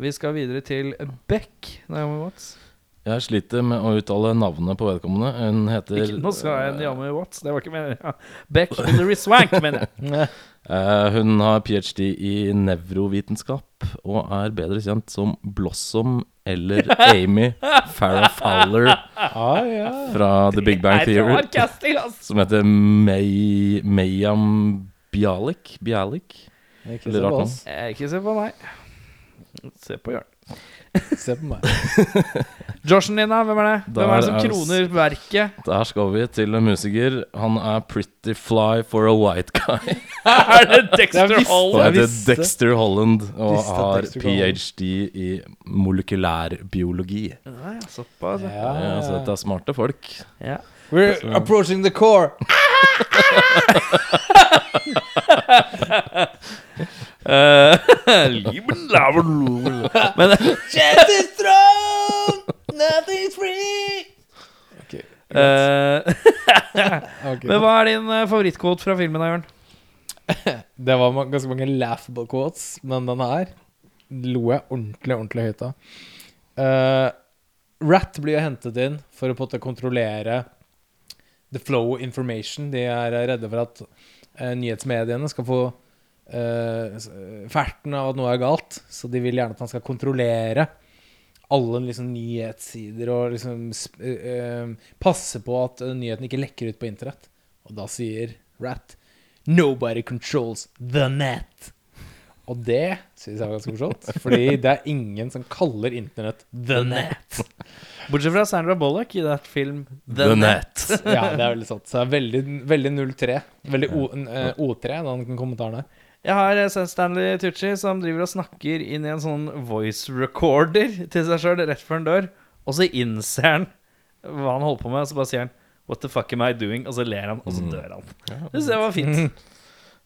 Vi skal videre til Beck. Naomi Watts. Jeg sliter med å uttale navnet på vedkommende. Hun heter Ikke nå skal jeg Naomi Watts. Det var ikke meningen. Ja. Beck Hillary Swank, mener jeg. Eh, Hun har ph.d. i nevrovitenskap og er bedre kjent som Blossom eller Amy Farrah Fowler Ah, ja. fra The Big Bang er Theory. Som heter May, Mayam Bialik? Bialik? Ikke se på oss. Eh, Ikke se på meg. Se på Jørn. Se på meg. Joshen din, da? Hvem er det? Hvem er det som er- kroner verket? Der skal vi til en musiker. Han er pretty fly for a white guy. er det Dexter visste Det er. Dexter Holland og Visste har ph.d. i molekylærbiologi. Nei, såpass. ja. Ja, Ja, så dette er smarte folk. Ja. We're approaching the core. Eh. Men eh. Men hva er din favorittkvote favorittquote fra filmen, Jørn? Det var ganske mange laughable quotes, men den her lo jeg ordentlig, ordentlig høyt av. Uh, Rat blir jo hentet inn for å på en måte kontrollere the flow information. De er redde for at uh, nyhetsmediene skal få ferten av at noe er galt, så de vil gjerne at han skal kontrollere alle liksom, nyhetssider og liksom eh, eh, passe på at eh, nyheten ikke lekker ut på internett. Og da sier Rat Nobody controls the net. Og det syns jeg var ganske morsomt, fordi det er ingen som kaller internett the net. Bortsett fra Sandra Bullock i that film The, Net. Ja, det er veldig sant. Så det er veldig, veldig 03. Veldig O- eh, O3, den kommentaren der. Jeg har eh, sett Stanley Tucci som driver og snakker inn i en sånn voice recorder til seg sjøl rett før han dør, og så innser han hva han holder på med, og så bare sier han What the fuck am I doing? Og så ler han, og så dør han. Det synes jeg var fint.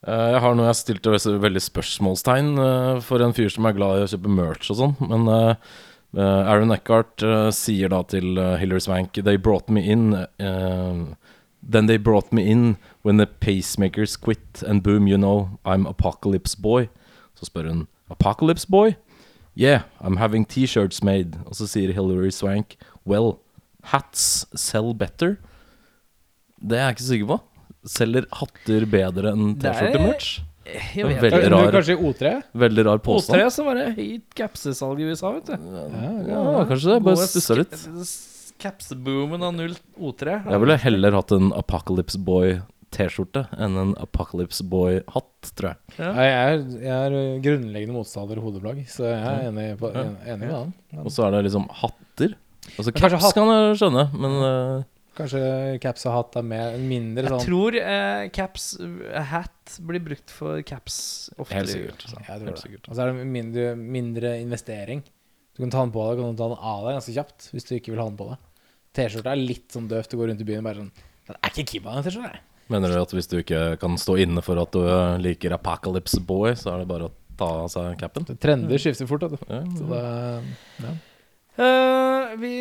Eh, Jeg har noe jeg stilte veldig- spørsmålstegn eh, for en fyr som er glad i å kjøpe merch og sånn. Men Aaron Eckhart sier da til uh, Hillary Swank They brought me in eh, Then they brought me in when the pacemakers quit and boom, you know, I'm apocalypse boy. Så spør hun Apocalypse boy? Yeah, I'm having t-shirts made. Og så sier Hillary Swank Well, hats sell better. Det er jeg ikke sikker på. Selger hatter bedre enn er- T-skjorte-merch? Jeg vet Veldig rar. kanskje i O3? Veldig rar påstand. O3 så var det høyt capsesalg i USA, vet du. Ja, kanskje det. Bare stussa litt. Capseboomen av 0 O3. Jeg ville heller hatt en Apocalypse Boy-T-skjorte enn en Apocalypse Boy-hatt, tror jeg. Ja. Jeg er, jeg er grunnleggende motstander av hodeplagg, så jeg er enig, på, en- enig med han. Og så er det liksom hatter. Altså caps hat... kan jeg skjønne, men uh... Kanskje caps og hatt er mer, mindre Jeg sånn tror eh, caps eh, hat blir brukt for caps ofte. Helt sikkert. i Jeg tror Helt det. sikkert. Og så er det mindre, mindre investering. Du kan ta den på deg, kan du ta den av deg ganske kjapt hvis du ikke vil ha den på deg. T-skjorta er litt sånn døvt å gå rundt i byen og bare sånn Det er ikke på den T-skjorta. jeg». Mener du at hvis du ikke kan stå inne for at du eh, liker Apocalypse Boy, så er det bare å ta av seg capen? Trender skifter fort, vet du. Ja, Så det, Eh, vi,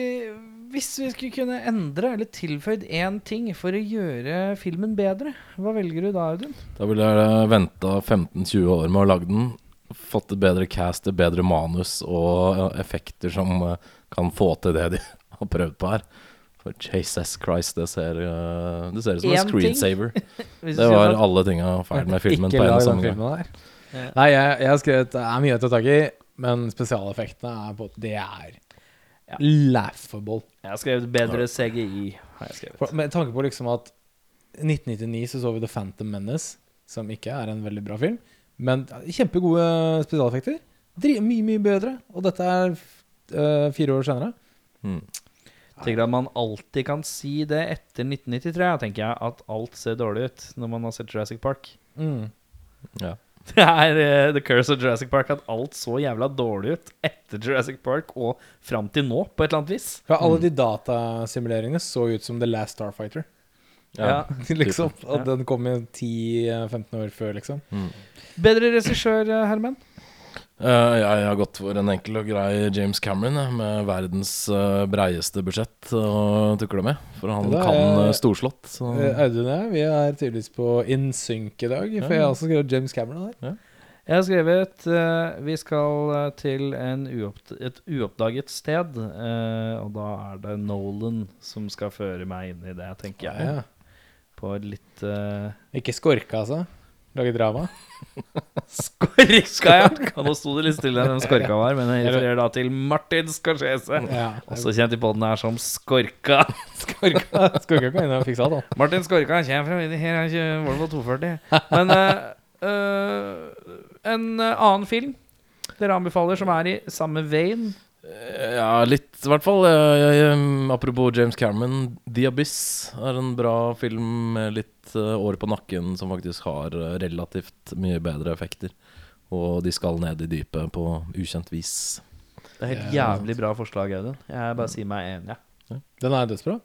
hvis vi skulle kunne endre eller tilføyd én ting for å gjøre filmen bedre, hva velger du da, Audun? Da ville jeg venta 15-20 år med å lage den. Fått et bedre cast, et bedre manus og effekter som eh, kan få til det de har prøvd på her. For Jesus Christ, det ser, eh, det ser ut som en En screensaver. Det var alle tinga feil med filmen på en lag og samme gang. der. Nei, jeg, jeg har skrevet det er mye å ta tak i, men spesialeffektene er på Det er laughable. Jeg har skrevet bedre CGI. Har jeg skrevet. For, med tanke på liksom at 1999 så så vi The Phantom Menace, som ikke er en veldig bra film, men kjempegode spesialeffekter. Dri mye, mye bedre. Og dette er uh, fire år senere. Mm. Tenker at man alltid kan si det etter 1993, tenker jeg, at alt ser dårlig ut når man har sett Jurassic Park. Mm. Ja. Det er uh, The Curse of Jurassic Park at alt så jævla dårlig ut etter Jurassic Park og fram til nå, på et eller annet vis. For alle de datasimuleringene så ut som The Last Starfighter. Ja. liksom. At den kom i 10-15 år før, liksom. Mm. Bedre regissør, eh, Herman? Uh, jeg har gått for en enkel og grei James Cameron med verdens uh, breieste budsjett å tukle med. For han er- kan uh, storslått. Eh, Audun og jeg vi er tydeligvis på in sync i dag, for Ja. jeg har også skrevet James Cameron der. Jeg har skrevet eh, Vi skal eh, til en uoppd et uoppdaget sted. eh, og da er det Nolan som skal føre meg inn i det, tenker jeg. Ja. På et litt uh, Ikke skorka, altså. Lage drama. Skorka, ja! Nå sto det litt stille hvem Skorka var, men jeg refererer da til Martin Scorsese. Ja. Også kjent i podden her som Skorka. Skorka, skorka kan inn og fikse alt, da. Martin Skorka kommer fra her, er ikke Volvo 240. Men uh, uh, en annen film dere anbefaler som er i samme vein. Eh, Ja, litt i hvert fall. Jeg, jeg, jeg- apropos James Cameron, The Abyss er en bra film med litt uh, år på nakken som faktisk har eh, relativt mye bedre effekter. Og de skal ned i dypet på ukjent vis. Det er helt jævlig bra forslag, Audun. Jeg bare sier meg enig. Ja. Den er dødsbra.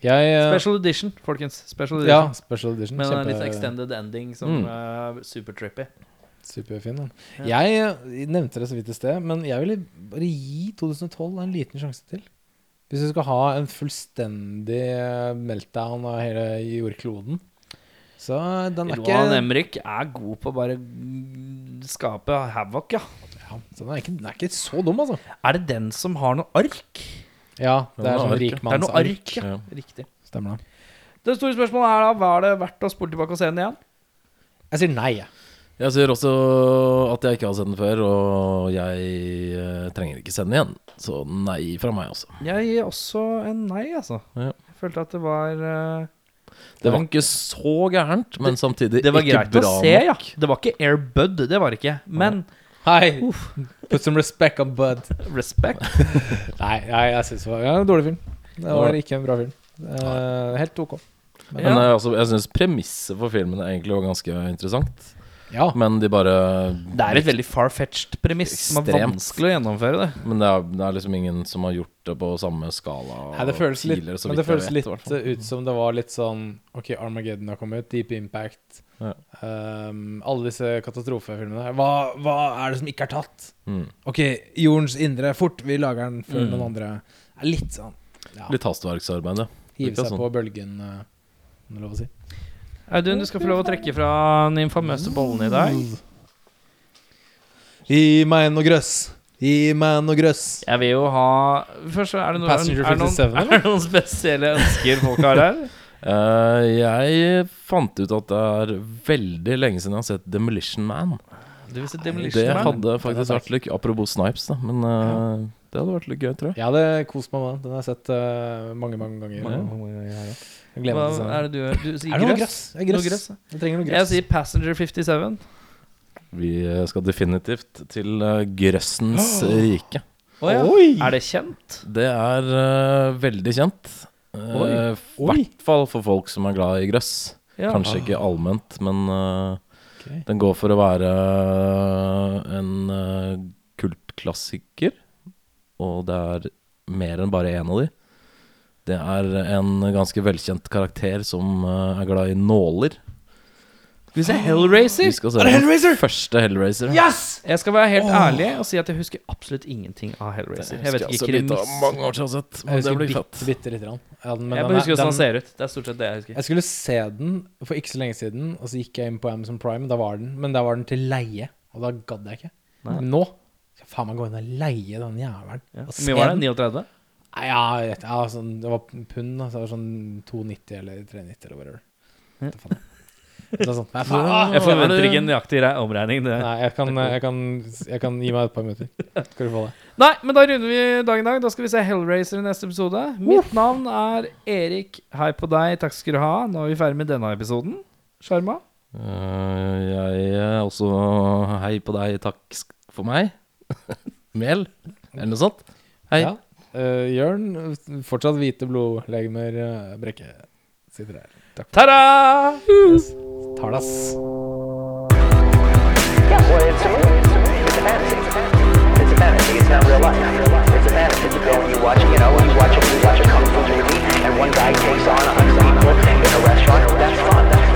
Jeg uh, Special edition, folkens. Special Ja, special edition. Men en litt extended ending som Mm. er super trippy. Superfin. Ja. Jeg nevnte det så vidt i sted, men jeg ville bare gi 2012 en liten sjanse til. Hvis vi skal ha en fullstendig meltdown av hele jordkloden. Så den er Johan ikke, Emrik er god på å bare skape havoc, ja. ja, så den er ikke Den er ikke så dum, altså. Er det den som har noe ark? Ja, det er sånn er noe rikmannsark. ark, ja. Ja. Riktig. Stemmer det. Det store spørsmålet er da Var det verdt å spole tilbake og se den igjen? Jeg sier nei, jeg. Jeg sier også at jeg ikke har sett den før, og jeg eh, trenger ikke sende den igjen. Så nei fra meg, altså. Jeg gir også en nei, altså. Ja. Jeg følte at det var eh, Det var ikke så gærent, men samtidig Det var ikke greit å bra se, ja. nok. Det var ikke Air Bud, det var det ikke. Men Hei! Put some respect on Bud. respect. Nei, jeg, jeg syns det var ja, en dårlig film. Det var ikke en bra film. Eh, helt ok. Men Ja. eh, altså, jeg syns premisset for filmen egentlig var ganske interessant. Ja. Men de bare Det er et veldig far-fetched premiss som er Ekstremt. vanskelig å gjennomføre det. Men det er, det er liksom ingen som har gjort det på samme skala Nei, det føles litt, tidligere, så men vidt det føles vet, litt hvert fall. ut som det var litt sånn Ok, Armageddon har kommet, Deep Impact Ja. um, Alle disse katastrofefilmene. her. Hva, hva er det som ikke er tatt? Mm. Ok, Jordens indre, fort! Vi lager den før Mm. noen andre. Er litt sånn ja, Litt hastverksarbeid, ja. Hive seg sånn. på bølgen, eh, om det er lov å si. Audun, du skal få lov å trekke fra den infamøse bollen i dag. Gi meg noe grøss! Gi meg noe grøss! Jeg vil jo ha Først, så er det, noe, Passenger er det noen, er det noen spesielle ønsker folk har her? Uh, jeg fant ut at det er veldig lenge siden jeg har sett Demolition Man. Du vil se Det Demolition Man? hadde faktisk vært litt Apropos Snipes, da. Men eh, det hadde vært litt gøy, tror jeg. Jeg hadde kost meg med den. Den har jeg sett uh, mange, mange ganger. Ja. Jeg gleder Hva er det du Du sier Er grøss? grøss? Det er grøss. Noe grøss. Jeg trenger noe Jeg sier Passenger 57. Vi eh, skal definitivt til eh, grøssens rike. Oh, ja. Oi! Er det kjent? Det er uh, veldig kjent. I uh, hvert fall for folk som er glad i grøss. Ja. Kanskje ikke allment, men uh, okay. den går for å være en kultklassiker. Og det er mer enn bare én av de. Det er en ganske velkjent karakter som eh, er glad i nåler. Skal vi se Hellraiser? Vi skal se den første Hellraiser. Yes! Jeg skal være helt ærlig og si at jeg husker absolutt ingenting av Hellraiser. Jeg vet ikke altså kremiss. mange år siden jeg har sett, Jeg men det husker blir bitte, fett. bitte lite grann. Ja, den- men Jeg bare er- husker hvordan den- ser ut. Det er stort sett det jeg husker. Jeg skulle se den for ikke så lenge siden, og så gikk jeg inn på Amazon Prime, da var den, men da var den til leie, og da gadd jeg ikke. Nei. Men nå skal jeg faen meg gå inn og leie den jævelen. Ja. Hvor mye var det? den. 39? Ja, jeg ja, sånn, det var pund, så det var sånn 290 eller 390 eller whatever. Da faen. Eller. Nei, faen. Jeg forventer ikke en nøyaktig re- omregning. Det. Nei, jeg kan, jeg, kan, jeg kan gi meg et par minutter. Skal du få det. Nei, men da runder vi dagen i dag. Da skal vi se Hellraiser i neste episode. Mitt navn er Erik. Hei på deg. Takk skal du ha. Nå er vi ferdig med denne episoden. Sjarma? Uh, jeg er også Hei på deg, takk for meg. Mel, eller noe sånt. Hei. Ja. Eh, Jørn, fortsatt hvite blodlegemer. Uh, Brekke sitter her. Takk. Ta-da! Talas. Yeah, well, it's a. It's a movie. It's a fantasy. It's a fantasy. It's not real life. It's a fantasy. You go and you watch, you know, you watch you watch a kung fu movie, and one guy takes on a hundred people in a restaurant. That's fun. That's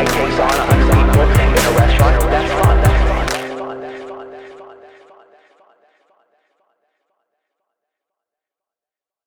I my case.